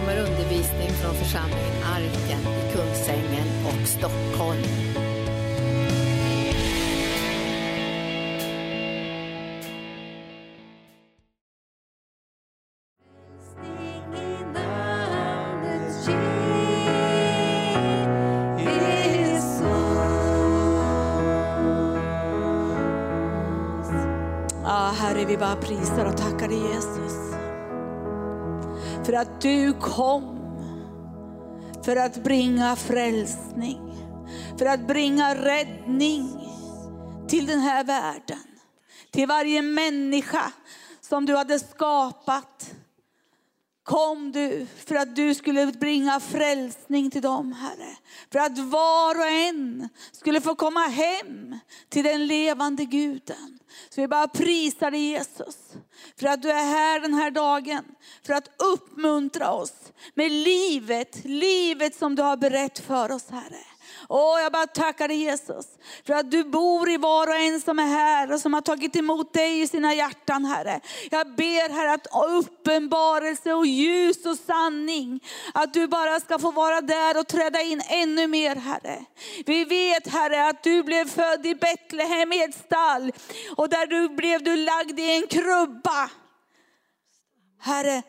kommer undervisning från församlingen Arken i Kungsängen och Stockholm. Ja, Herre, vi bara prisar och tackar dig Jesus. För att du kom för att bringa frälsning, för att bringa räddning till den här världen. Till varje människa som du hade skapat kom du för att du skulle bringa frälsning till dem, Herre. För att var och en skulle få komma hem till den levande guden. Så vi bara prisar dig Jesus, för att du är här den här dagen. För att uppmuntra oss med livet, livet som du har berett för oss Herre. Åh, jag bara tackar dig Jesus för att du bor i var och en som är här och som har tagit emot dig i sina hjärtan Herre. Jag ber Herre att uppenbarelse och ljus och sanning, att du bara ska få vara där och träda in ännu mer Herre. Vi vet Herre att du blev född i Betlehem i ett stall och där du blev du lagd i en krubba. Herre,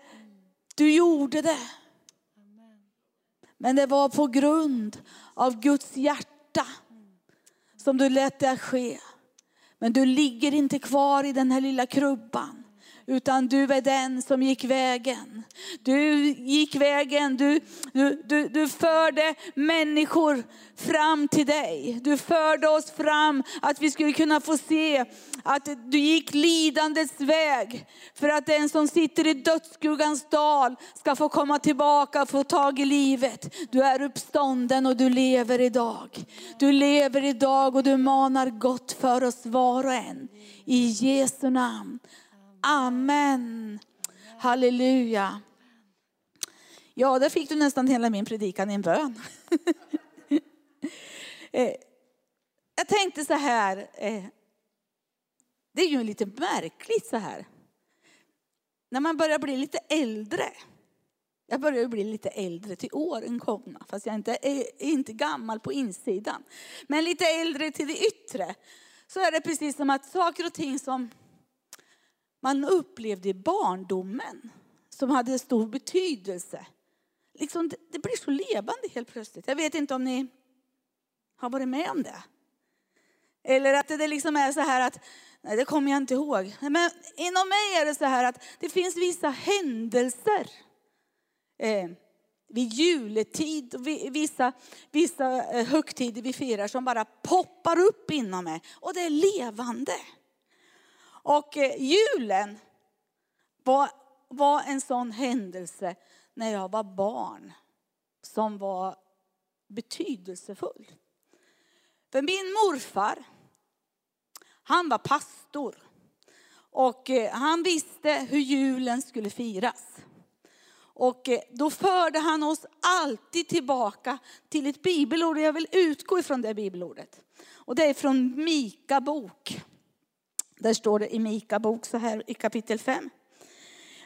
du gjorde det. Men det var på grund av Guds hjärta som du lät det ske. Men du ligger inte kvar i den här lilla krubban. Utan du är den som gick vägen. Du gick vägen, du, du, du, du förde människor fram till dig. Du förde oss fram att vi skulle kunna få se att du gick lidandets väg. För att den som sitter i dödsskuggans dal ska få komma tillbaka och få tag i livet. Du är uppstånden och du lever idag. Du lever idag och du manar gott för oss var och en. I Jesu namn. Amen. Halleluja. Ja, där fick du nästan hela min predikan i en bön. Eh, jag tänkte så här, eh, det är ju lite märkligt så här. När man börjar bli lite äldre. Jag börjar bli lite äldre till åren komna, fast jag inte är inte gammal på insidan. Men lite äldre till det yttre. Så är det precis som att saker och ting som man upplevde i barndomen, som hade stor betydelse. Liksom, det blir så levande helt plötsligt. Jag vet inte om ni har varit med om det. Eller att det liksom är så här att, nej det kommer jag inte ihåg. Men inom mig är det så här att det finns vissa händelser. Eh, vid juletid och vissa, vissa eh, högtider vi firar som bara poppar upp inom mig. Och det är levande. Och eh, julen var, var en sån händelse när jag var barn som var betydelsefull. För min morfar, han var pastor. Och eh, han visste hur julen skulle firas. Och eh, då förde han oss alltid tillbaka till ett bibelord. Jag vill utgå ifrån det bibelordet. Och det är från Mika bok. Där står det i Mika bok så här i kapitel 5.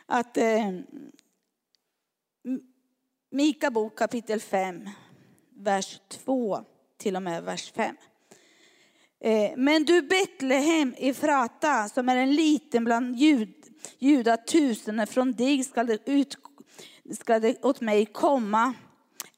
Att eh, Mika bok kapitel 5, vers 2 till och med vers 5. Eh, men du Betlehem Efrata som är en liten bland jud, judatusenden från dig ska det, ut, ska det åt mig komma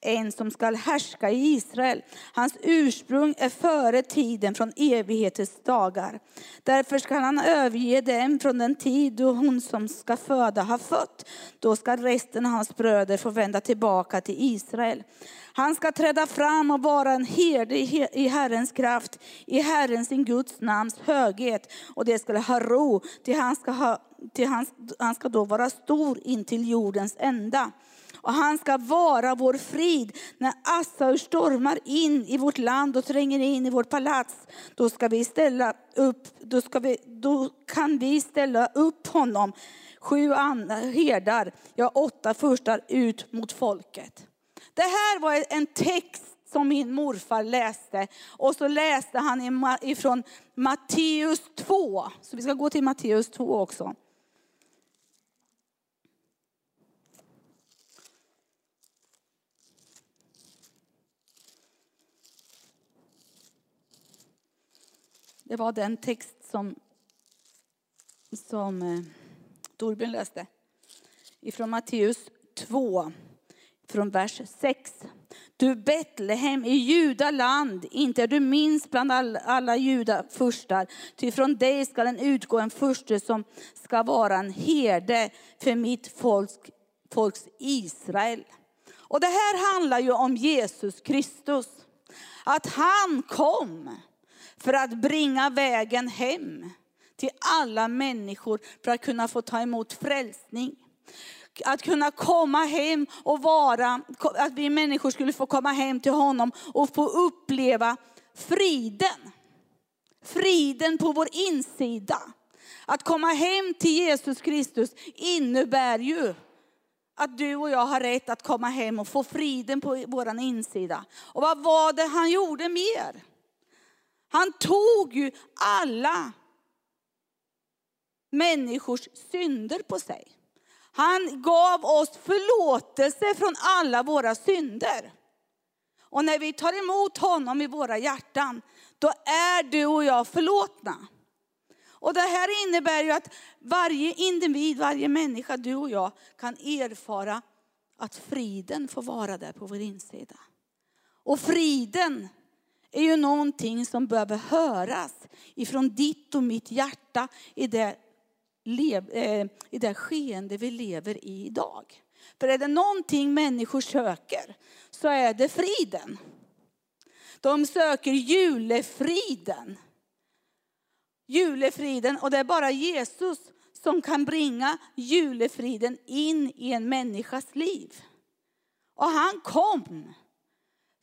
en som skall härska i Israel. Hans ursprung är före tiden från evighetens dagar. Därför skall han överge dem från den tid då hon som ska föda har fött. Då ska resten av hans bröder få vända tillbaka till Israel. Han ska träda fram och vara en herde i Herrens kraft, i Herrens sin Guds namns höghet. Och det skulle ha ro, till han ska, ha, till han, han ska då vara stor intill jordens ända och han ska vara vår frid. När Assaur stormar in i vårt land och tränger in i vårt palats, då ska vi ställa upp, då, ska vi, då kan vi ställa upp honom, sju herdar, ja åtta furstar ut mot folket. Det här var en text som min morfar läste. Och så läste han ifrån Matteus 2. Så vi ska gå till Matteus 2 också. Det var den text som, som eh, Torbjörn läste. Ifrån Matteus 2, från vers 6. Du Betlehem i Judaland, inte är du minst bland alla, alla judafurstar, ty från dig ska den utgå en furste som ska vara en herde för mitt folks, folks Israel. Och det här handlar ju om Jesus Kristus. Att han kom för att bringa vägen hem till alla människor för att kunna få ta emot frälsning. Att kunna komma hem och vara, att vi människor skulle få komma hem till honom och få uppleva friden. Friden på vår insida. Att komma hem till Jesus Kristus innebär ju att du och jag har rätt att komma hem och få friden på vår insida. Och vad var det han gjorde mer? Han tog ju alla människors synder på sig. Han gav oss förlåtelse från alla våra synder. Och när vi tar emot honom i våra hjärtan, då är du och jag förlåtna. Och det här innebär ju att varje individ, varje människa, du och jag, kan erfara att friden får vara där på vår insida. Och friden är ju någonting som behöver höras ifrån ditt och mitt hjärta i det, eh, i det skeende vi lever i idag. För är det någonting människor söker så är det friden. De söker julefriden. Julefriden och det är bara Jesus som kan bringa julefriden in i en människas liv. Och han kom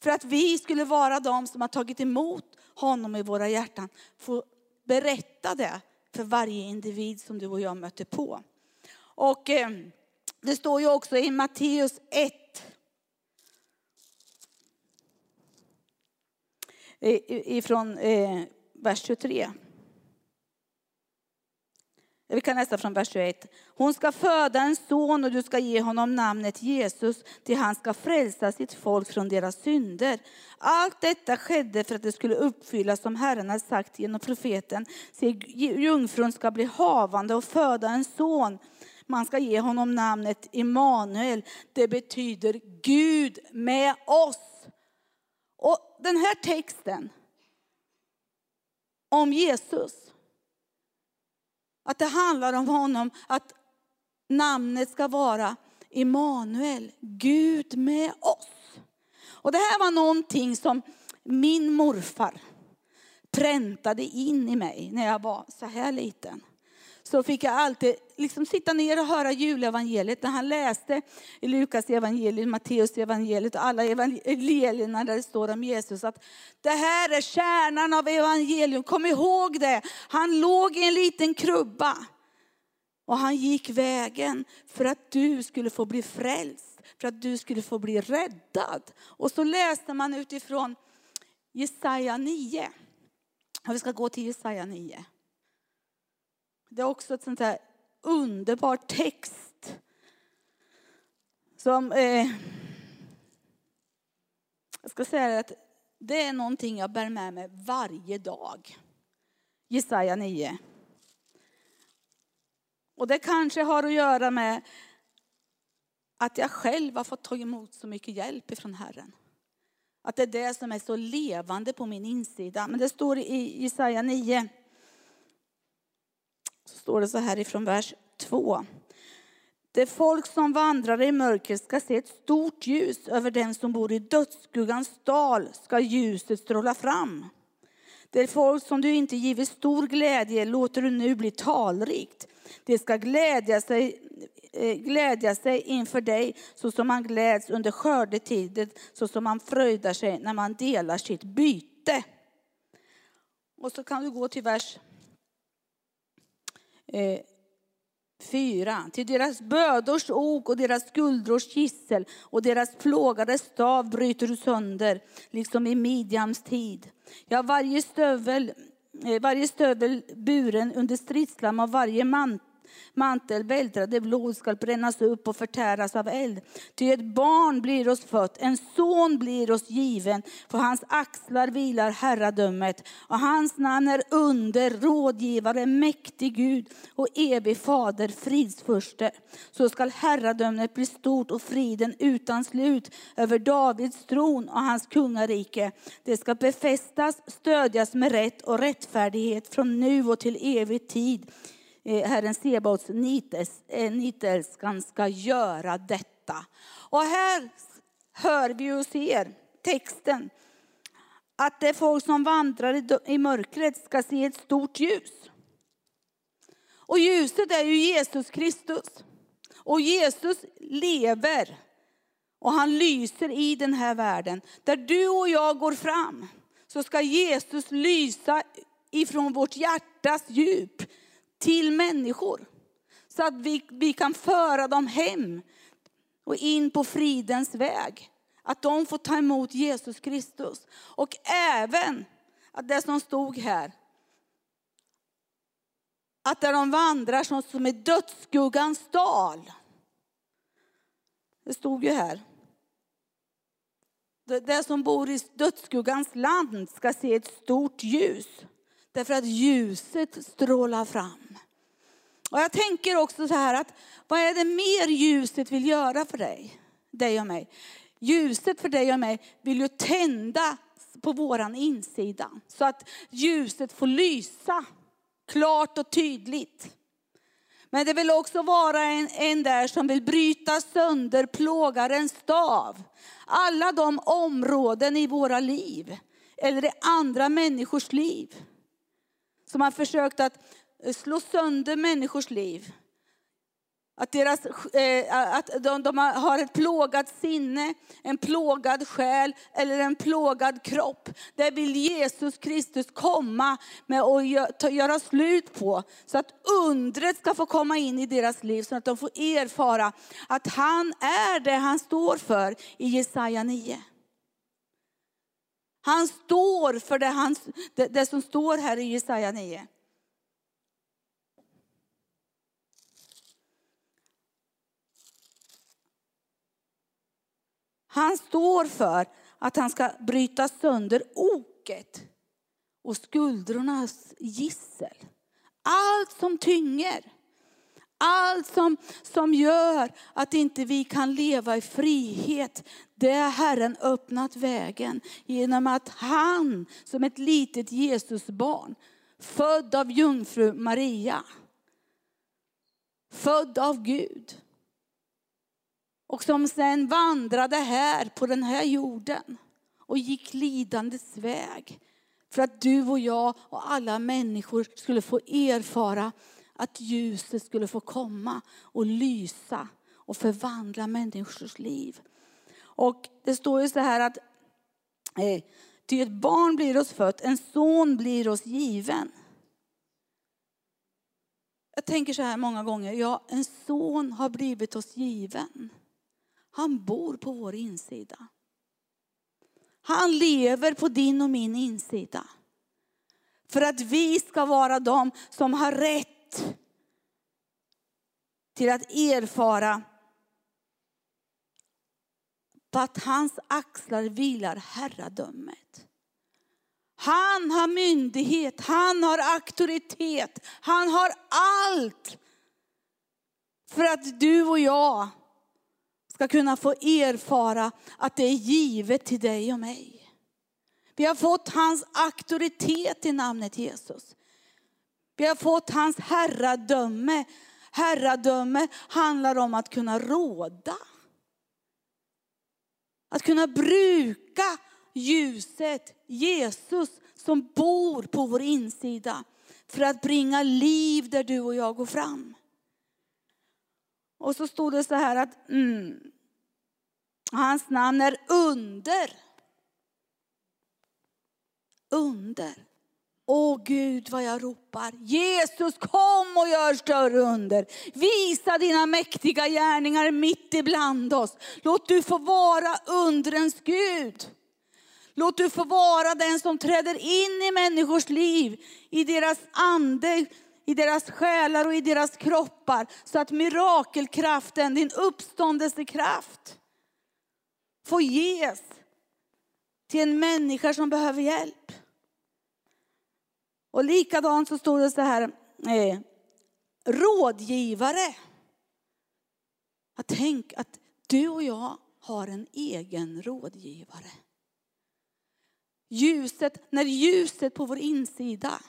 för att vi skulle vara de som har tagit emot honom i våra hjärtan. Få berätta det för varje individ som du och jag möter på. Och eh, det står ju också i Matteus 1. Ifrån eh, vers 23. Vi kan läsa från vers 21. Hon ska föda en son och du ska ge honom namnet Jesus, till han ska frälsa sitt folk från deras synder. Allt detta skedde för att det skulle uppfyllas som Herren har sagt genom profeten. Se, jungfrun ska bli havande och föda en son. Man ska ge honom namnet Immanuel. Det betyder Gud med oss. Och den här texten om Jesus att det handlar om honom, att namnet ska vara Immanuel, Gud med oss. Och det här var någonting som min morfar präntade in i mig när jag var så här liten så fick jag alltid liksom sitta ner och höra julevangeliet när han läste i Lukas evangeliet, Matteus evangeliet och alla evangelierna där det står om Jesus. Att det här är kärnan av evangelium, kom ihåg det. Han låg i en liten krubba och han gick vägen för att du skulle få bli frälst, för att du skulle få bli räddad. Och så läste man utifrån Jesaja 9. Och vi ska gå till Jesaja 9. Det är också ett sånt här underbart text. Som, eh, jag ska säga att det är någonting jag bär med mig varje dag. Jesaja 9. Och det kanske har att göra med att jag själv har fått ta emot så mycket hjälp ifrån Herren. Att det är det som är så levande på min insida. Men det står i Jesaja 9 så står det så här ifrån vers 2. Det folk som vandrar i mörker ska se ett stort ljus. Över den som bor i dödsskuggans dal ska ljuset stråla fram. Det folk som du inte givit stor glädje låter du nu bli talrikt. Det ska glädja sig, eh, glädja sig inför dig så som man gläds under skördetiden, så som man fröjdar sig när man delar sitt byte. Och så kan du gå till vers eh, Fyra, till deras bödors ok och deras skuldrors gissel och deras plågade stav bryter du sönder, liksom i Midjams tid. Ja, varje stövel, eh, varje stövel buren under stridslam av varje mantel mantel vältrade blod skall brännas upp och förtäras av eld. Ty ett barn blir oss fött, en son blir oss given. På hans axlar vilar herradömet och hans namn är under, rådgivare, mäktig Gud och evig fader, fridsförste. Så skall herradömet bli stort och friden utan slut över Davids tron och hans kungarike. Det ska befästas, stödjas med rätt och rättfärdighet från nu och till evig tid. Eh, Herren Sebaots nitälskan eh, ska göra detta. Och här hör vi och ser texten att det folk som vandrar i mörkret ska se ett stort ljus. Och ljuset är ju Jesus Kristus. Och Jesus lever och han lyser i den här världen. Där du och jag går fram så ska Jesus lysa ifrån vårt hjärtas djup till människor. Så att vi, vi kan föra dem hem och in på fridens väg. Att de får ta emot Jesus Kristus. Och även att det som stod här. Att där de vandrar som, som i dödsskuggans dal. Det stod ju här. Det som bor i dödsskuggans land ska se ett stort ljus. Därför att ljuset strålar fram. Och jag tänker också så här att vad är det mer ljuset vill göra för dig? Dig och mig. Ljuset för dig och mig vill ju tända på våran insida. Så att ljuset får lysa klart och tydligt. Men det vill också vara en, en där som vill bryta sönder plågarens stav. Alla de områden i våra liv, eller i andra människors liv, som har försökt att eh, slå sönder människors liv. Att, deras, eh, att de, de, har ett plågat sinne, en plågad själ eller en plågad kropp. Det vill Jesus Kristus komma med och göra slut på. Så att undret ska få komma in i deras liv så att de får erfara att han är det han står för i Jesaja 9. Han står för det, han, det, det som står här i Jesaja 9. Han står för att han ska bryta sönder oket och skuldrornas gissel. Allt som tynger. Allt som, som gör att inte vi kan leva i frihet, det har Herren öppnat vägen genom att han som ett litet Jesusbarn, född av jungfru Maria, född av Gud, och som sen vandrade här på den här jorden och gick lidandets väg. För att du och jag och alla människor skulle få erfara att ljuset skulle få komma och lysa och förvandla människors liv. Och det står ju så här att eh, Ty ett barn blir oss fött, en son blir oss given. Jag tänker så här många gånger, ja en son har blivit oss given. Han bor på vår insida. Han lever på din och min insida. För att vi ska vara de som har rätt till att erfara på att hans axlar vilar herradömet. Han har myndighet, han har auktoritet, han har allt. För att du och jag ska kunna få erfara att det är givet till dig och mig. Vi har fått hans auktoritet i namnet Jesus. Vi har fått hans herradöme. Herradöme handlar om att kunna råda. Att kunna bruka ljuset, Jesus som bor på vår insida för att bringa liv där du och jag går fram. Och så stod det så här att mm, hans namn är under. Under. Åh Gud vad jag ropar. Jesus kom och gör större under. Visa dina mäktiga gärningar mitt ibland oss. Låt du få vara undrens Gud. Låt du få vara den som träder in i människors liv, i deras ande, i deras själar och i deras kroppar. Så att mirakelkraften, din uppståndelsekraft, får ges till en människa som behöver hjälp. Och likadant så stod det så här, eh, rådgivare. Jag tänk att du och jag har en egen rådgivare. Ljuset, när ljuset på vår insida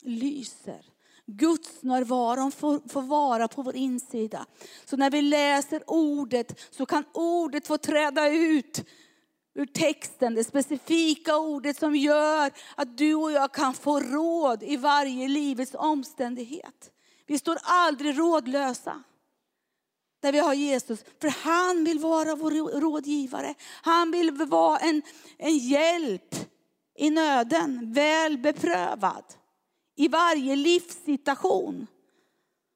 lyser, Guds närvaron får, får vara på vår insida. Så när vi läser ordet så kan ordet få träda ut ur texten, det specifika ordet som gör att du och jag kan få råd i varje livets omständighet. Vi står aldrig rådlösa där vi har Jesus. För han vill vara vår rådgivare. Han vill vara en, en hjälp i nöden, väl beprövad. I varje livssituation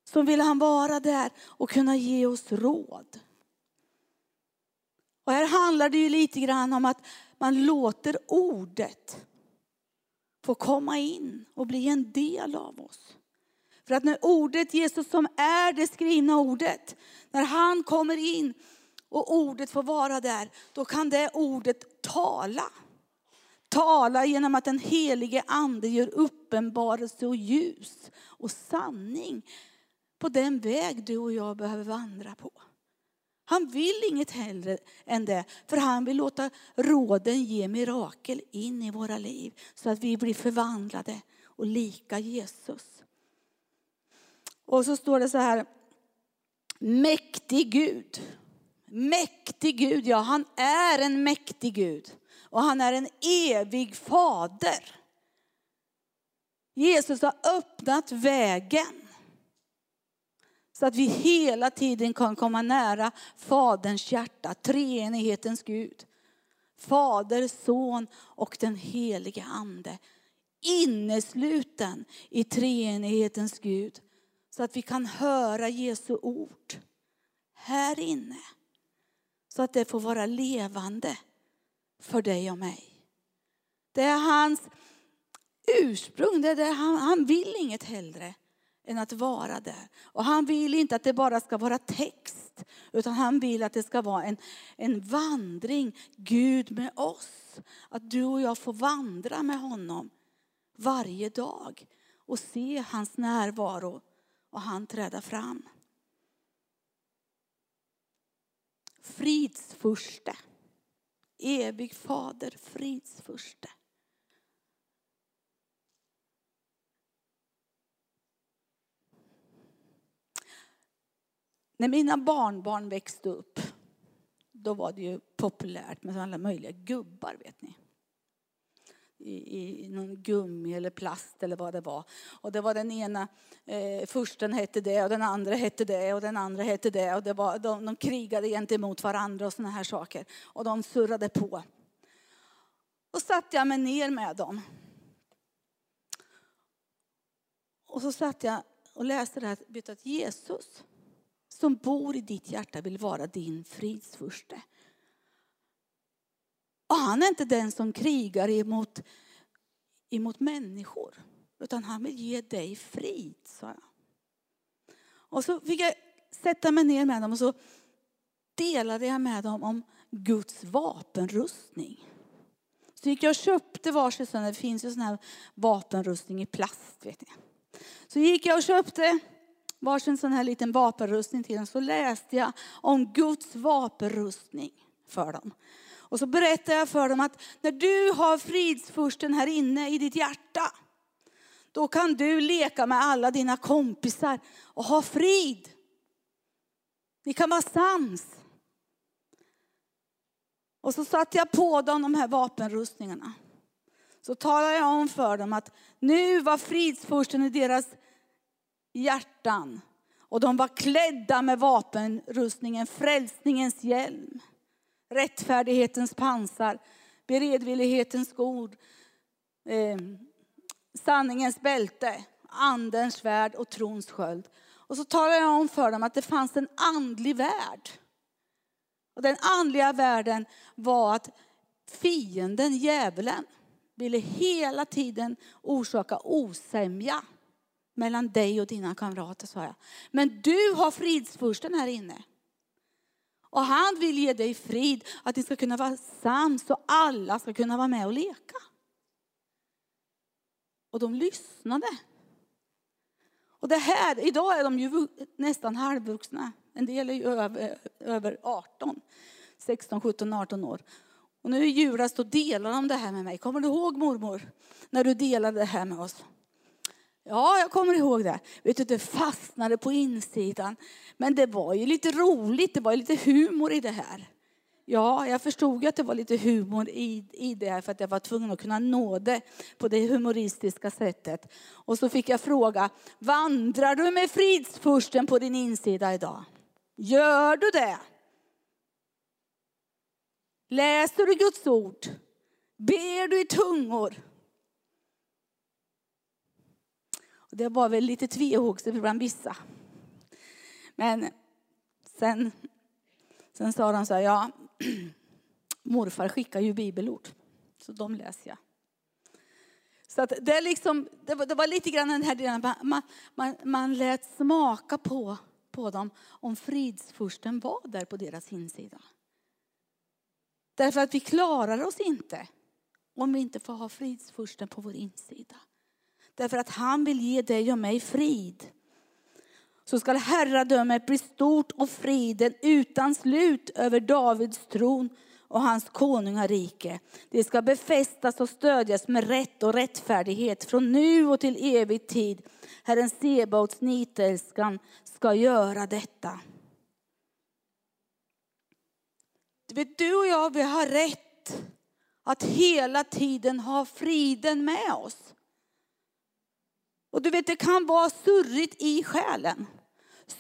så vill han vara där och kunna ge oss råd. Och här handlar det ju lite grann om att man låter ordet få komma in och bli en del av oss. För att när ordet Jesus som är det skrivna ordet, när han kommer in och ordet får vara där, då kan det ordet tala. Tala genom att den helige ande gör uppenbarelse och ljus och sanning på den väg du och jag behöver vandra på. Han vill inget hellre än det, för han vill låta råden ge mirakel in i våra liv så att vi blir förvandlade och lika Jesus. Och så står det så här, mäktig Gud. Mäktig Gud, ja han är en mäktig Gud. Och han är en evig fader. Jesus har öppnat vägen. Så att vi hela tiden kan komma nära Faderns hjärta, treenighetens Gud. Fader, Son och den helige Ande. Innesluten i treenighetens Gud. Så att vi kan höra Jesu ord här inne. Så att det får vara levande för dig och mig. Det är hans ursprung, det är det, han, han vill inget hellre än att vara där. Och han vill inte att det bara ska vara text, utan han vill att det ska vara en, en vandring, Gud med oss. Att du och jag får vandra med honom varje dag och se hans närvaro och han träda fram. Fridsfurste, evig fader, fridsfurste. När mina barnbarn växte upp, då var det ju populärt med alla möjliga gubbar, vet ni. I, i någon gummi eller plast eller vad det var. Och det var den ena, eh, försten hette det och den andra hette det och den andra hette det. Och det var, de, de krigade gentemot varandra och såna här saker. Och de surrade på. Och satte jag mig ner med dem. Och så satt jag och läste det här, vet att Jesus, som bor i ditt hjärta vill vara din fridsfurste. Och han är inte den som krigar emot, emot människor. Utan han vill ge dig frid, sa jag. Och så fick jag sätta mig ner med dem och så delade jag med dem om Guds vapenrustning. Så gick jag och köpte varsin sån, det finns ju sån här vapenrustning i plast vet ni. Så gick jag och köpte varsin sån här liten vapenrustning till dem så läste jag om Guds vapenrustning för dem. Och så berättade jag för dem att när du har fridsfursten här inne i ditt hjärta, då kan du leka med alla dina kompisar och ha frid. Ni kan vara sams. Och så satte jag på dem de här vapenrustningarna. Så talade jag om för dem att nu var fridsfursten i deras hjärtan. Och de var klädda med vapenrustningen, frälsningens hjälm, rättfärdighetens pansar, beredvillighetens skor, eh, sanningens bälte, andens svärd och trons sköld. Och så talade jag om för dem att det fanns en andlig värld. Och den andliga världen var att fienden, djävulen, ville hela tiden orsaka osämja mellan dig och dina kamrater, sa jag. Men du har fridsfursten här inne. Och han vill ge dig frid, att ni ska kunna vara sams och alla ska kunna vara med och leka. Och de lyssnade. Och det här, idag är de ju nästan halvvuxna. En del är ju över, över 18, 16, 17, 18 år. Och nu i julas då delar de det här med mig. Kommer du ihåg mormor? När du delade det här med oss. Ja, jag kommer ihåg det. Vet du, det fastnade på insidan. Men det var ju lite roligt, det var lite humor i det här. Ja, jag förstod ju att det var lite humor i, i det för att jag var tvungen att kunna nå det på det humoristiska sättet. Och så fick jag fråga, vandrar du med fridsfursten på din insida idag? Gör du det? Läser du Guds ord? Ber du i tungor? Det var väl lite tvehågset bland vissa. Men sen, sen sa de så här, ja, morfar skickar ju bibelord, så de läser jag. Så att det, är liksom, det, var, det var lite grann den här delen, man, man, man lät smaka på, på dem om fridsfursten var där på deras insida. Därför att vi klarar oss inte om vi inte får ha fridsfursten på vår insida. Därför att han vill ge dig och mig frid. Så skall herradömet bli stort och friden utan slut över Davids tron och hans konungarike. Det ska befästas och stödjas med rätt och rättfärdighet från nu och till evig tid. Herren Sebaots nitälskan ska göra detta. Du vet, du och jag, vi har rätt att hela tiden ha friden med oss. Och du vet, det kan vara surrigt i själen.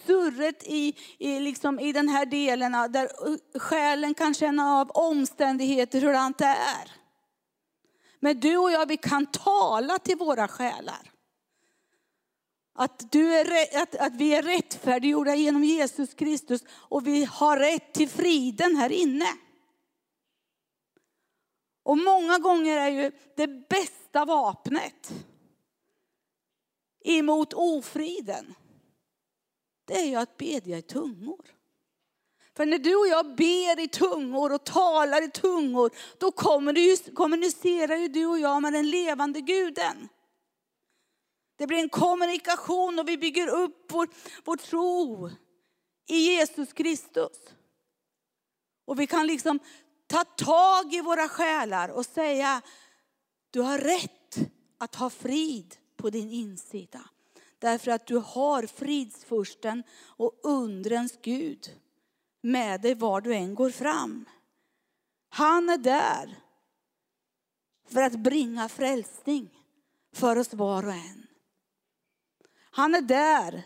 Surret i, i, liksom, i den här delen där uh, själen kan känna av omständigheter hur det är. Men du och jag, vi kan tala till våra själar. Att, du är, att, att vi är rättfärdiggjorda genom Jesus Kristus och vi har rätt till friden här inne. Och många gånger är ju det bästa vapnet emot ofriden, det är ju att bedja i tungor. För när du och jag ber i tungor och talar i tungor, då kommunicerar ju du och jag med den levande guden. Det blir en kommunikation och vi bygger upp vår, vår tro i Jesus Kristus. Och vi kan liksom ta tag i våra själar och säga, du har rätt att ha frid på din insida. Därför att du har fridsfursten och undrens Gud med dig var du än går fram. Han är där för att bringa frälsning för oss var och en. Han är där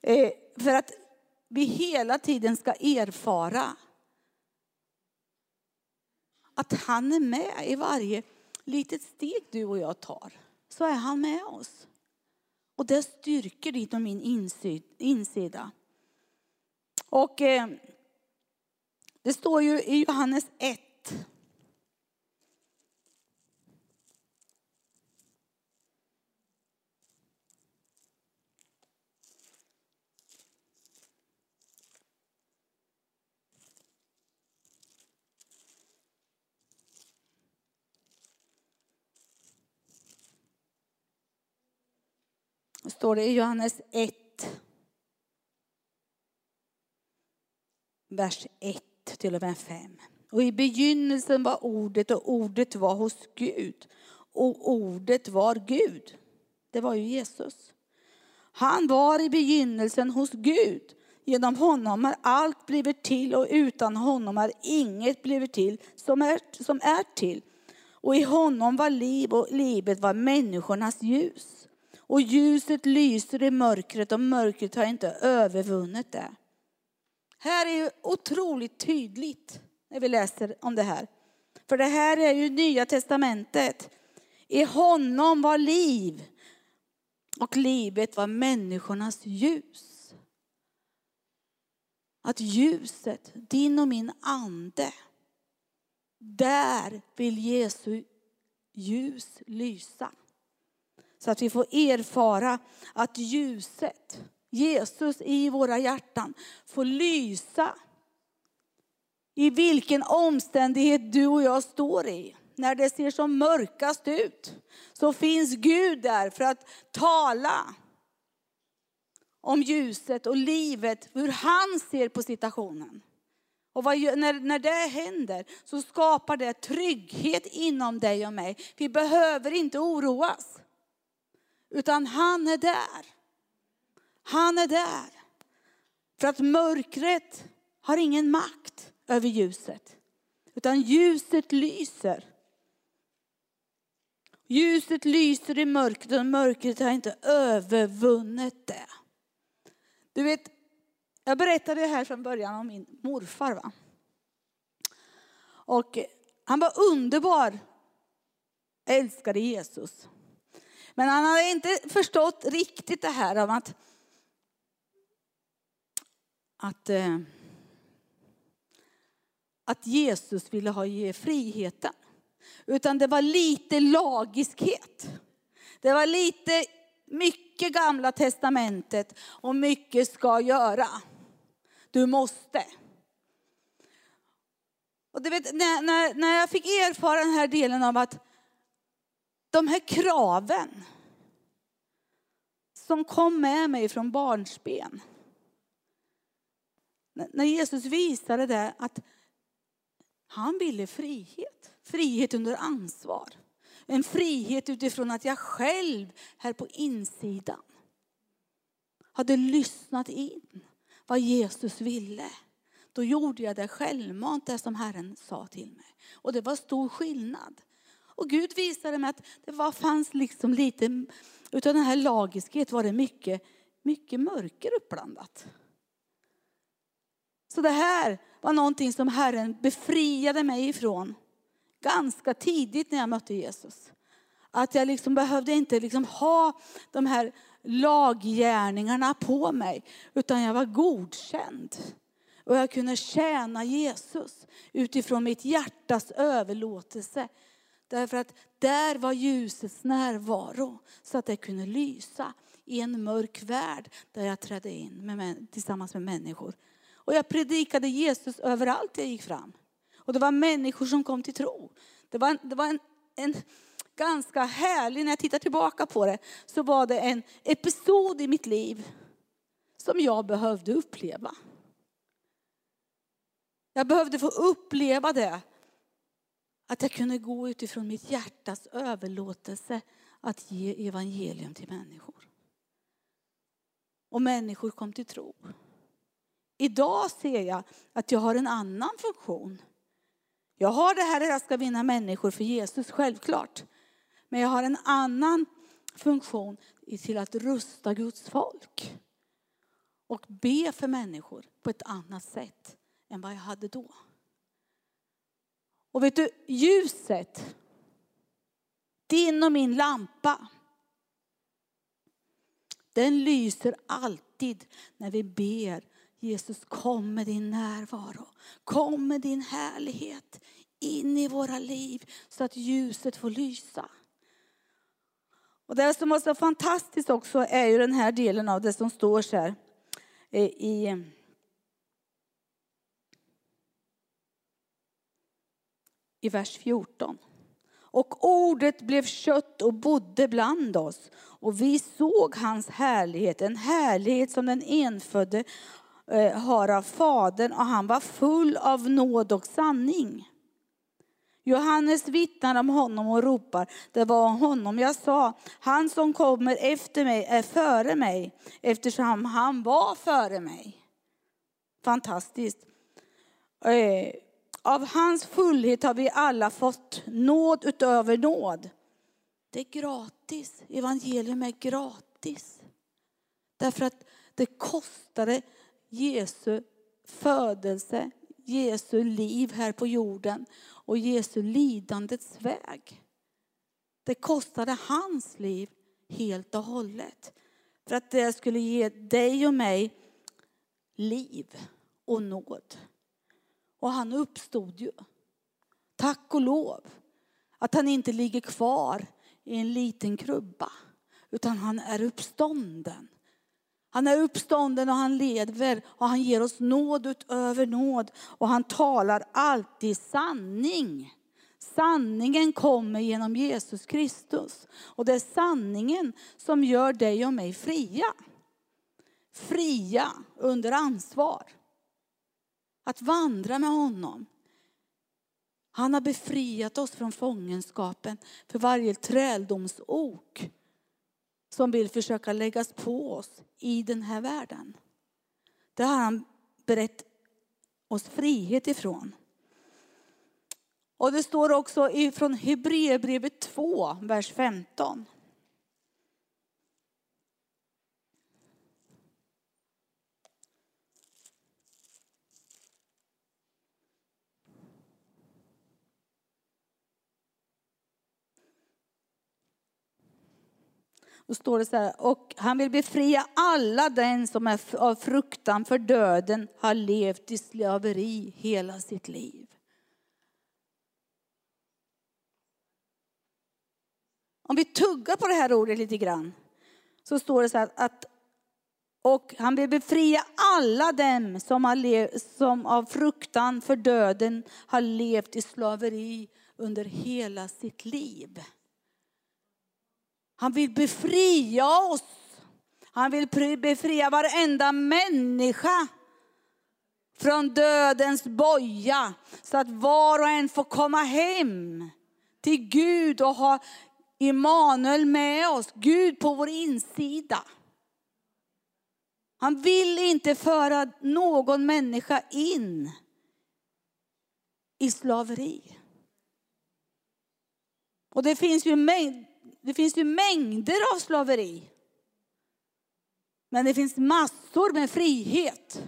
eh, för att vi hela tiden ska erfara att han är med i varje litet steg du och jag tar. Så är han med oss. Och det styrker ditt och min insida. Och eh, det står ju i Johannes 1 står det i Johannes 1. Vers 1 till och med 5. Och i begynnelsen var ordet och ordet var hos Gud. Och ordet var Gud. Det var ju Jesus. Han var i begynnelsen hos Gud. Genom honom har allt blivit till och utan honom har inget blivit till som är, som är till. Och i honom var liv och livet var människornas ljus. Och ljuset lyser i mörkret och mörkret har inte övervunnit det. Här är ju otroligt tydligt när vi läser om det här. För det här är ju nya testamentet. I honom var liv och livet var människornas ljus. Att ljuset, din och min ande, där vill Jesu ljus lysa. Så att vi får erfara att ljuset, Jesus i våra hjärtan, får lysa i vilken omständighet du och jag står i. När det ser som mörkast ut så finns Gud där för att tala om ljuset och livet, hur han ser på situationen. Och vad, när, när det händer så skapar det trygghet inom dig och mig. Vi behöver inte oroas. Utan han är där. Han är där. För att mörkret har ingen makt över ljuset. Utan ljuset lyser. Ljuset lyser i mörkret och mörkret har inte övervunnit det. Du vet, jag berättade här från början om min morfar. Va? Och han var underbar, älskade Jesus. Men han hade inte förstått riktigt det här om att, att, eh, att Jesus ville ha ge friheten. Utan det var lite lagiskhet. Det var lite mycket gamla testamentet och mycket ska göra. Du måste. Och du vet, när, när, när jag fick erfara den här delen av att de här kraven som kom med mig från barnsben. När Jesus visade det att han ville frihet. Frihet under ansvar. En frihet utifrån att jag själv här på insidan hade lyssnat in vad Jesus ville. Då gjorde jag det självmant, det som Herren sa till mig. Och det var stor skillnad. Och Gud visade mig att det var, fanns liksom lite, utan den här lagiskhet var det mycket, mycket mörker uppblandat. Så det här var någonting som Herren befriade mig ifrån ganska tidigt när jag mötte Jesus. Att jag liksom behövde inte liksom ha de här laggärningarna på mig, utan jag var godkänd. Och jag kunde tjäna Jesus utifrån mitt hjärtas överlåtelse. Därför att där var ljusets närvaro så att det kunde lysa i en mörk värld där jag trädde in med, tillsammans med människor. Och jag predikade Jesus överallt jag gick fram. Och det var människor som kom till tro. Det var, det var en, en ganska härlig, när jag tittar tillbaka på det, så var det en episod i mitt liv som jag behövde uppleva. Jag behövde få uppleva det. Att jag kunde gå utifrån mitt hjärtas överlåtelse att ge evangelium till människor. Och människor kom till tro. Idag ser jag att jag har en annan funktion. Jag har det här att jag ska vinna människor för Jesus, självklart. Men jag har en annan funktion till att rusta Guds folk. Och be för människor på ett annat sätt än vad jag hade då. Och vet du, ljuset, din och min lampa, den lyser alltid när vi ber Jesus kom med din närvaro. Kom med din härlighet in i våra liv så att ljuset får lysa. Och det som är så fantastiskt också är ju den här delen av det som står så här eh, i i vers 14. Och ordet blev kött och bodde bland oss och vi såg hans härlighet, en härlighet som den enfödde eh, har av Fadern och han var full av nåd och sanning. Johannes vittnar om honom och ropar, det var honom jag sa, han som kommer efter mig är före mig eftersom han var före mig. Fantastiskt. Eh, av hans fullhet har vi alla fått nåd utöver nåd. Det är gratis. Evangelium är gratis. Därför att det kostade Jesu födelse, Jesu liv här på jorden och Jesu lidandets väg. Det kostade hans liv helt och hållet. För att det skulle ge dig och mig liv och nåd. Och han uppstod ju. Tack och lov att han inte ligger kvar i en liten krubba. utan han är uppstånden. Han är uppstånden och han lever och han ger oss nåd utöver nåd och han talar alltid sanning. Sanningen kommer genom Jesus Kristus och det är sanningen som gör dig och mig fria. Fria under ansvar. Att vandra med honom. Han har befriat oss från fångenskapen för varje träldomsok som vill försöka läggas på oss i den här världen. Det har han berett oss frihet ifrån. Och det står också från Hebreerbrevet 2, vers 15. Då står det så här, och han vill befria alla den som är av fruktan för döden har levt i slaveri hela sitt liv. Om vi tuggar på det här ordet lite grann så står det så här att och han vill befria alla dem som, har lev, som av fruktan för döden har levt i slaveri under hela sitt liv. Han vill befria oss. Han vill befria varenda människa från dödens boja så att var och en får komma hem till Gud och ha Immanuel med oss, Gud på vår insida. Han vill inte föra någon människa in i slaveri. Och det finns ju mängd, det finns ju mängder av slaveri. Men det finns massor med frihet.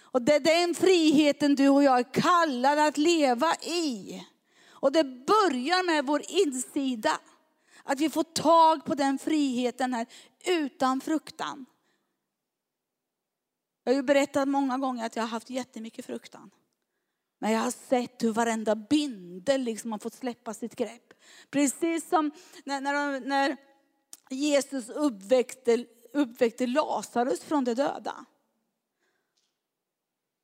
Och det är den friheten du och jag är kallade att leva i. Och det börjar med vår insida. Att vi får tag på den friheten här utan fruktan. Jag har ju berättat många gånger att jag har haft jättemycket fruktan. Men jag har sett hur varenda bindel liksom har fått släppa sitt grepp. Precis som när, när, när Jesus uppväckte, uppväckte Lazarus från de döda.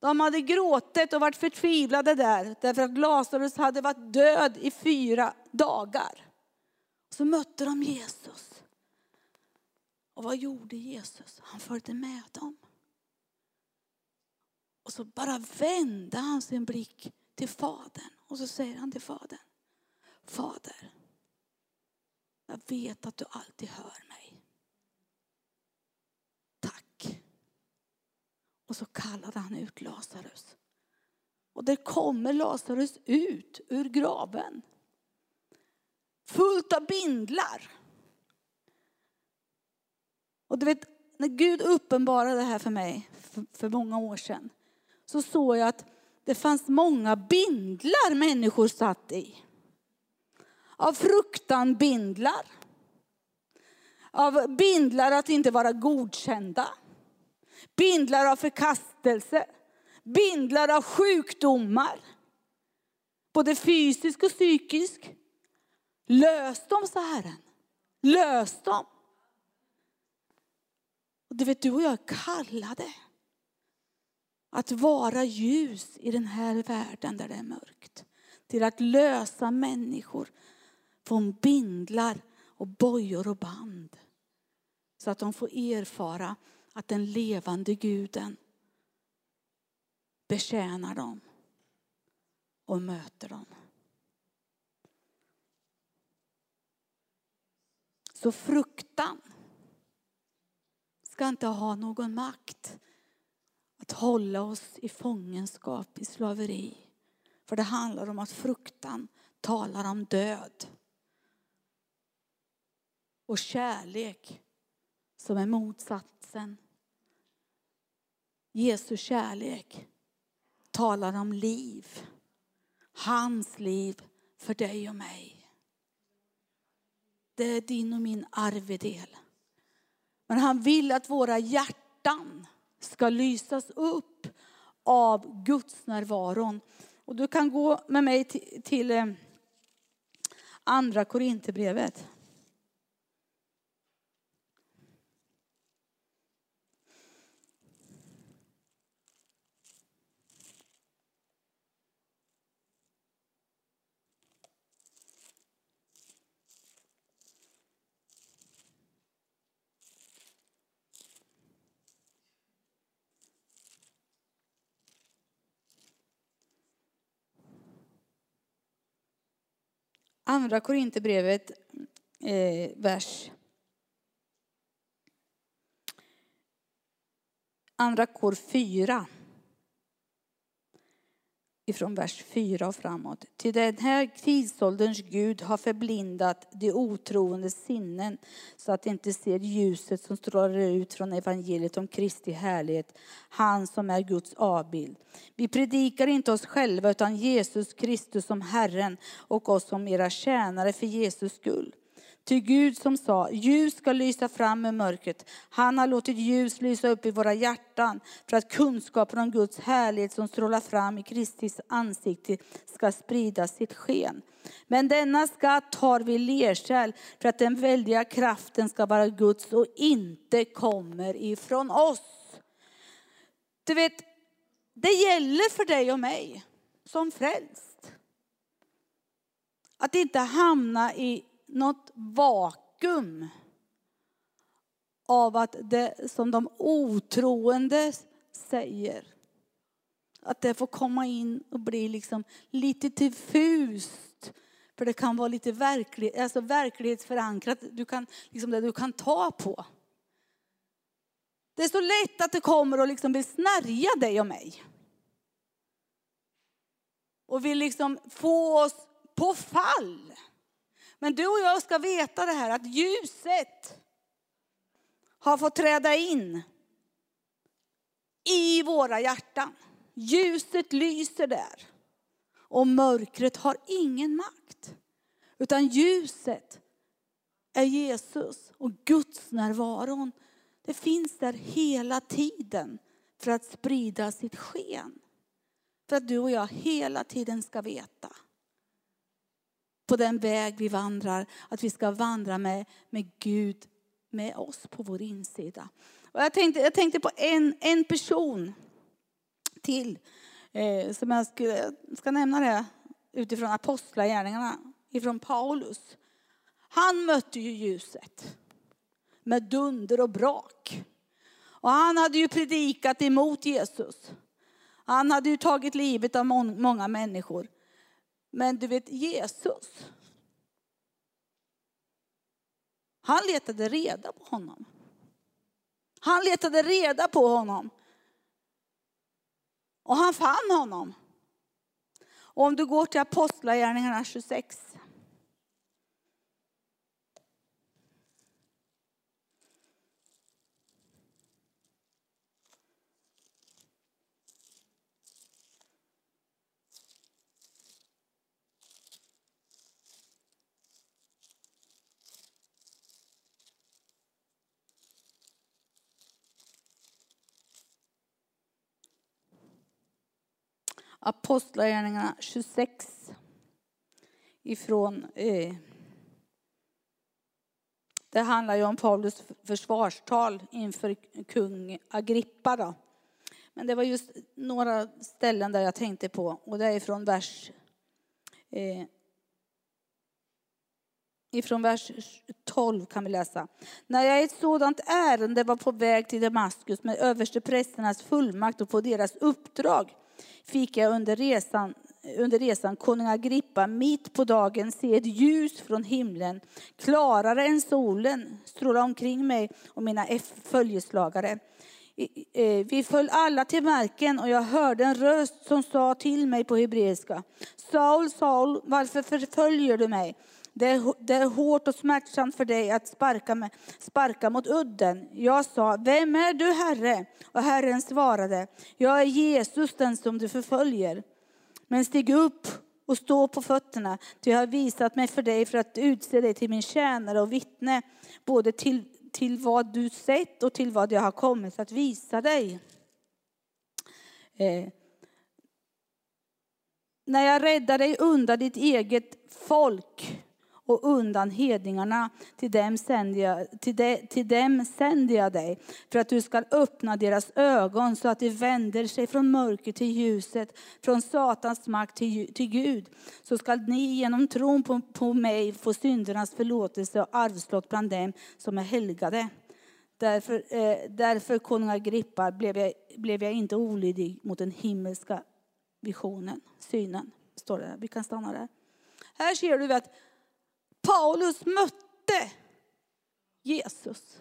De hade gråtit och varit förtvivlade där därför att Lazarus hade varit död i fyra dagar. Så mötte de Jesus. Och vad gjorde Jesus? Han följde med dem. Och så bara vände han sin blick till Fadern. Och så säger han till Fadern. Fader, jag vet att du alltid hör mig. Tack. Och så kallade han ut Lazarus. Och där kommer Lazarus ut ur graven. Fullt av bindlar. Och du vet, när Gud uppenbarade det här för mig för, för många år sedan så såg jag att det fanns många bindlar människor satt i. Av fruktan bindlar. Av bindlar att inte vara godkända. Bindlar av förkastelse. Bindlar av sjukdomar. Både fysisk och psykisk. Lös dem, sa Herren. Lös dem. Och du vet, du och jag är kallade att vara ljus i den här världen där det är mörkt. Till att lösa människor från bindlar och bojor och band. Så att de får erfara att den levande guden betjänar dem och möter dem. Så fruktan ska inte ha någon makt att hålla oss i fångenskap, i slaveri. För det handlar om att fruktan talar om död. Och kärlek som är motsatsen. Jesu kärlek talar om liv. Hans liv för dig och mig. Det är din och min arvedel. Men han vill att våra hjärtan ska lysas upp av Guds närvaron. Och du kan gå med mig till, till eh, andra Korinthierbrevet. Andra Korinthierbrevet, eh, vers Andra kor 4. Ifrån vers 4 och framåt. Till den här tidsålderns Gud har förblindat de otroende sinnen så att de inte ser ljuset som strålar ut från evangeliet om Kristi härlighet, han som är Guds avbild. Vi predikar inte oss själva utan Jesus Kristus som Herren och oss som era tjänare för Jesus skull. Till Gud som sa, ljus ska lysa fram ur mörkret. Han har låtit ljus lysa upp i våra hjärtan för att kunskapen om Guds härlighet som strålar fram i Kristis ansikte ska sprida sitt sken. Men denna skatt har vi lerkärl för att den väldiga kraften ska vara Guds och inte kommer ifrån oss. Du vet, det gäller för dig och mig som frälst. Att inte hamna i något vakuum av att det som de otroende säger, att det får komma in och bli liksom lite diffust. För det kan vara lite verklig, alltså verklighetsförankrat, du kan, liksom det du kan ta på. Det är så lätt att det kommer och liksom vill snärja dig och mig. Och vill liksom få oss på fall. Men du och jag ska veta det här att ljuset har fått träda in i våra hjärtan. Ljuset lyser där. Och mörkret har ingen makt. Utan ljuset är Jesus och Guds närvaron. Det finns där hela tiden för att sprida sitt sken. För att du och jag hela tiden ska veta på den väg vi vandrar, att vi ska vandra med, med Gud med oss på vår insida. Och jag, tänkte, jag tänkte på en, en person till eh, som jag ska, ska nämna det utifrån apostlagärningarna, ifrån Paulus. Han mötte ju ljuset med dunder och brak. Och han hade ju predikat emot Jesus. Han hade ju tagit livet av många människor. Men du vet Jesus. Han letade reda på honom. Han letade reda på honom. Och han fann honom. Och om du går till Apostlagärningarna 26. Apostlagärningarna 26 ifrån eh, det handlar ju om Paulus försvarstal inför kung Agrippa. Då. Men det var just några ställen där jag tänkte på och det är från vers eh, ifrån vers 12 kan vi läsa. När jag i ett sådant ärende var på väg till Damaskus med översteprästernas fullmakt och på deras uppdrag fick jag under resan, under resan konung Agrippa mitt på dagen se ett ljus från himlen, klarare än solen, stråla omkring mig och mina följeslagare. Eh, vi föll alla till marken och jag hörde en röst som sa till mig på hebreiska. Saul, Saul, varför förföljer du mig? Det är, det är hårt och smärtsamt för dig att sparka, med, sparka mot udden. Jag sa, vem är du Herre? Och Herren svarade, jag är Jesus den som du förföljer. Men stig upp och stå på fötterna, ty jag har visat mig för dig för att utse dig till min tjänare och vittne, både till, till vad du sett och till vad jag har kommit att visa dig. Eh. När jag räddar dig undan ditt eget folk och undan hedningarna. Till dem, sänder jag, till, de, till dem sänder jag dig för att du ska öppna deras ögon så att de vänder sig från mörker till ljuset, från Satans makt till, till Gud. Så ska ni genom tron på, på mig få syndernas förlåtelse och arvslott bland dem som är helgade. Därför, eh, därför konung Agrippa blev jag, blev jag inte olydig mot den himmelska visionen, synen. Står det. Vi kan stanna där. Här ser du att Paulus mötte Jesus.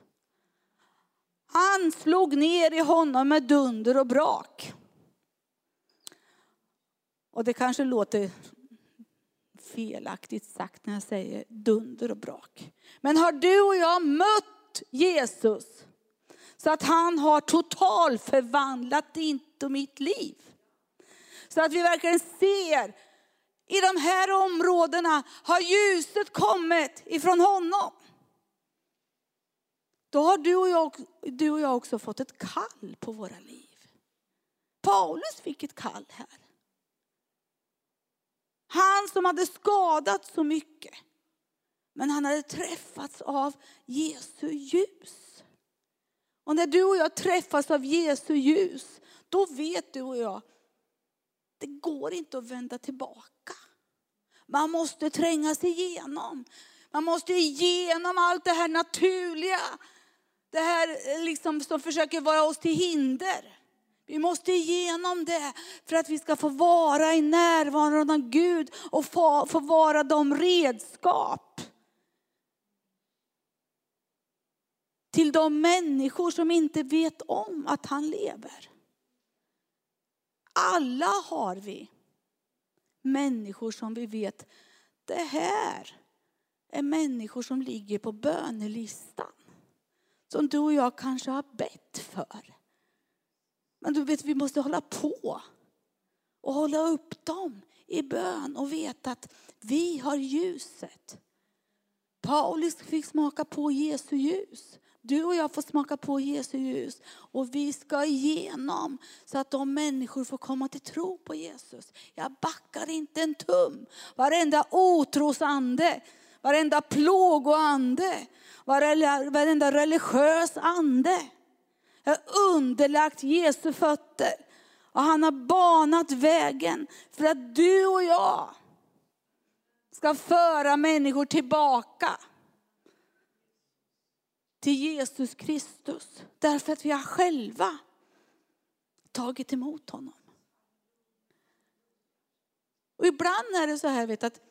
Han slog ner i honom med dunder och brak. Och det kanske låter felaktigt sagt när jag säger dunder och brak. Men har du och jag mött Jesus så att han har totalförvandlat ditt och mitt liv. Så att vi verkligen ser i de här områdena har ljuset kommit ifrån honom. Då har du och, jag, du och jag också fått ett kall på våra liv. Paulus fick ett kall här. Han som hade skadat så mycket. Men han hade träffats av Jesu ljus. Och när du och jag träffas av Jesu ljus, då vet du och jag, det går inte att vända tillbaka. Man måste tränga sig igenom. Man måste igenom allt det här naturliga. Det här eh, liksom som försöker vara oss till hinder. Vi måste igenom det för att vi ska få vara i närvaron av Gud och få, få vara de redskap till de människor som inte vet om att han lever. Alla har vi människor som vi vet, det här är människor som ligger på bönelistan. Som du och jag kanske har bett för. Men du vet, vi måste hålla på och hålla upp dem i bön och veta att vi har ljuset. Paulus fick smaka på Jesu ljus. Du och jag får smaka på Jesu ljus. Och vi ska igenom så att de människor får komma till tro på Jesus. Jag backar inte en tum. Varenda otrosande, varenda plågoande, varenda religiös ande är har underlagt Jesu fötter. Och han har banat vägen för att du och jag ska föra människor tillbaka till Jesus Kristus. Därför att vi har själva tagit emot honom. Och ibland är det så här vet att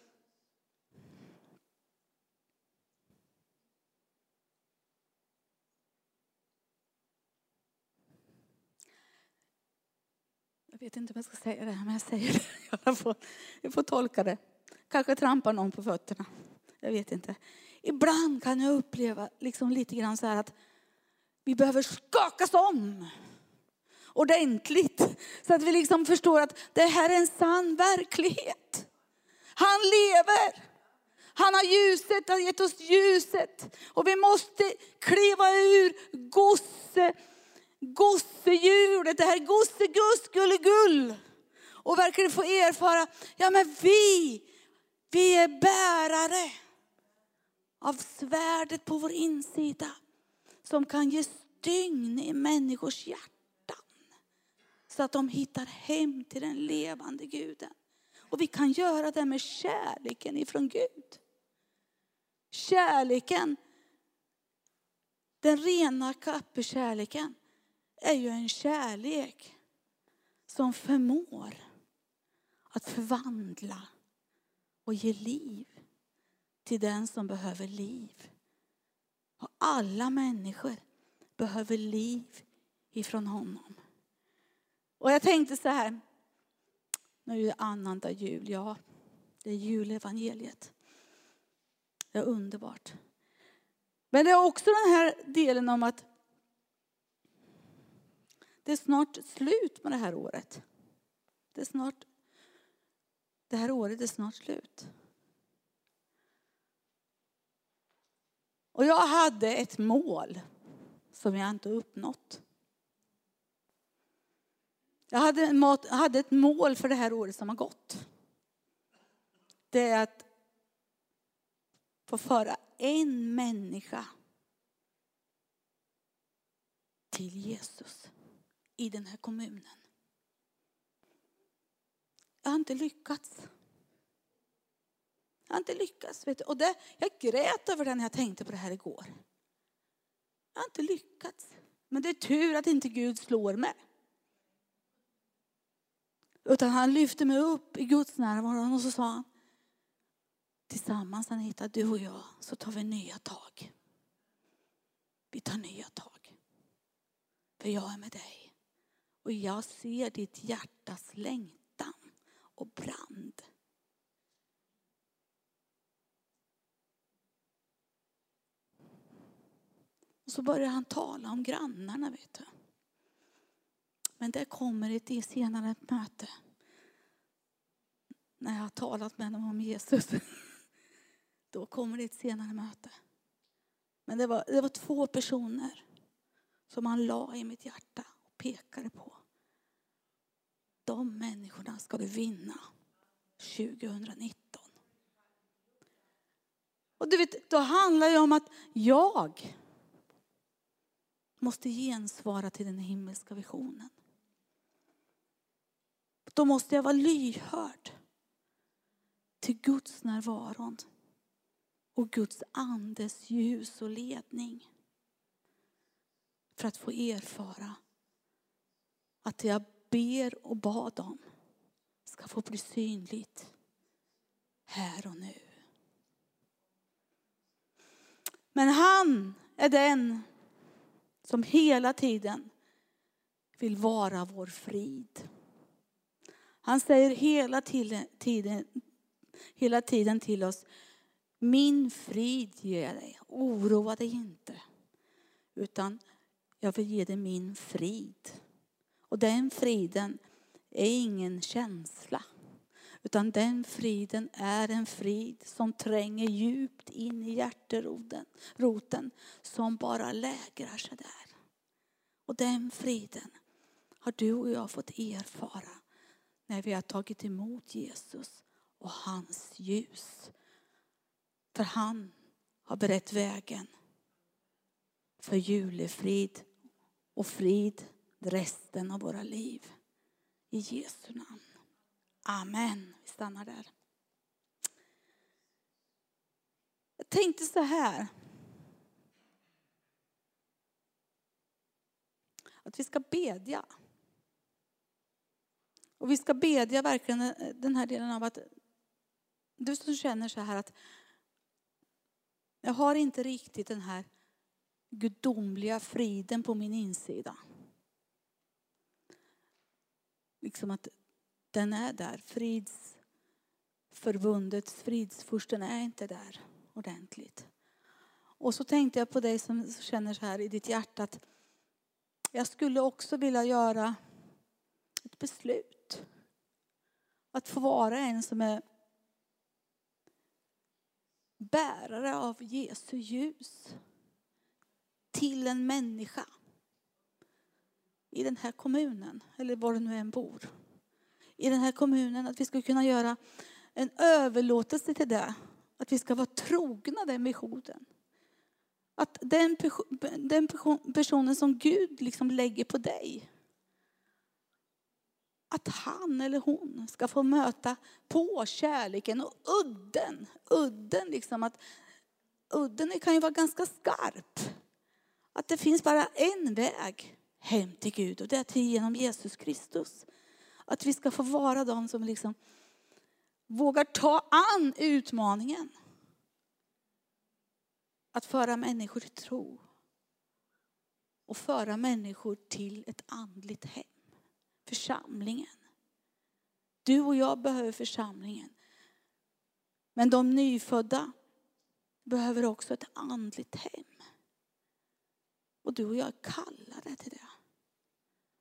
Jag vet inte om jag ska säga det, här, men jag säger det. Jag får, jag får tolka det. Kanske trampar någon på fötterna. Jag vet inte. Ibland kan jag uppleva liksom lite grann så här att vi behöver skakas om ordentligt. Så att vi liksom förstår att det här är en sann verklighet. Han lever. Han har ljuset, han har gett oss ljuset. Och vi måste kliva ur gosse gossehjulet, det här gosseguss gull Och verkligen få erfara, ja men vi, vi är bärare av svärdet på vår insida. Som kan ge stygn i människors hjärtan. Så att de hittar hem till den levande guden. Och vi kan göra det med kärleken ifrån Gud. Kärleken, den rena kappekärleken är ju en kärlek som förmår att förvandla och ge liv till den som behöver liv. Och alla människor behöver liv ifrån honom. Och jag tänkte så här, nu är det annandag jul, ja, det är julevangeliet. Det är underbart. Men det är också den här delen om att det är snart slut med det här året. Det, är snart, det här året är snart slut. Och jag hade ett mål som jag inte uppnått. Jag hade, hade ett mål för det här året som har gått. Det är att få föra en människa till Jesus i den här kommunen. Jag har inte lyckats. Jag har inte lyckats. Vet du. Och det, jag grät över det när jag tänkte på det här igår. Jag har inte lyckats. Men det är tur att inte Gud slår mig. Utan han lyfte mig upp i Guds närvaro och så sa han, tillsammans Anita, du och jag, så tar vi nya tag. Vi tar nya tag. För jag är med dig. Och jag ser ditt hjärtas längtan och brand. Och så börjar han tala om grannarna, vet du. Men det kommer ett senare möte. När jag har talat med dem om Jesus. Då kommer det ett senare möte. Men det var, det var två personer som han la i mitt hjärta och pekade på. De människorna ska du vinna 2019. Och du vet, då handlar det om att jag måste gensvara till den himmelska visionen. Då måste jag vara lyhörd till Guds närvaron och Guds andes ljus och ledning. För att få erfara att det jag ber och bad om ska få bli synligt här och nu. Men han är den som hela tiden vill vara vår frid. Han säger hela tiden, hela tiden till oss, min frid ger jag dig, oroa dig inte. Utan jag vill ge dig min frid. Och den friden är ingen känsla. Utan den friden är en frid som tränger djupt in i hjärteroten, som bara lägrar sig där. Och den friden har du och jag fått erfara när vi har tagit emot Jesus och hans ljus. För han har berett vägen för julefrid och frid resten av våra liv. I Jesu namn. Amen. Vi stannar där. Jag tänkte så här. Att vi ska bedja. Och vi ska bedja verkligen den här delen av att du som känner så här att jag har inte riktigt den här gudomliga friden på min insida. Liksom att den är där. Fridsförbundets fridsfursten är inte där ordentligt. Och så tänkte jag på dig som känner så här i ditt hjärta att jag skulle också vilja göra ett beslut. Att få vara en som är bärare av Jesu ljus till en människa i den här kommunen, eller var du nu än bor. I den här kommunen, att vi ska kunna göra en överlåtelse till det. Att vi ska vara trogna den missionen. Att den, den personen som Gud liksom lägger på dig, att han eller hon ska få möta på kärleken och udden. Udden, liksom att, udden kan ju vara ganska skarp. Att det finns bara en väg hem till Gud och det är till genom Jesus Kristus. Att vi ska få vara de som liksom vågar ta an utmaningen. Att föra människor till tro. Och föra människor till ett andligt hem. Församlingen. Du och jag behöver församlingen. Men de nyfödda behöver också ett andligt hem. Och du och jag är kallade till det.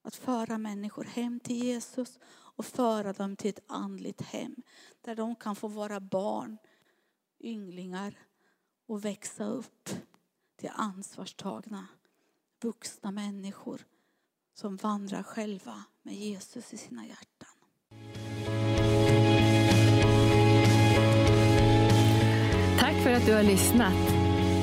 Att föra människor hem till Jesus och föra dem till ett andligt hem. Där de kan få vara barn, ynglingar och växa upp till ansvarstagna vuxna människor som vandrar själva med Jesus i sina hjärtan. Tack för att du har lyssnat.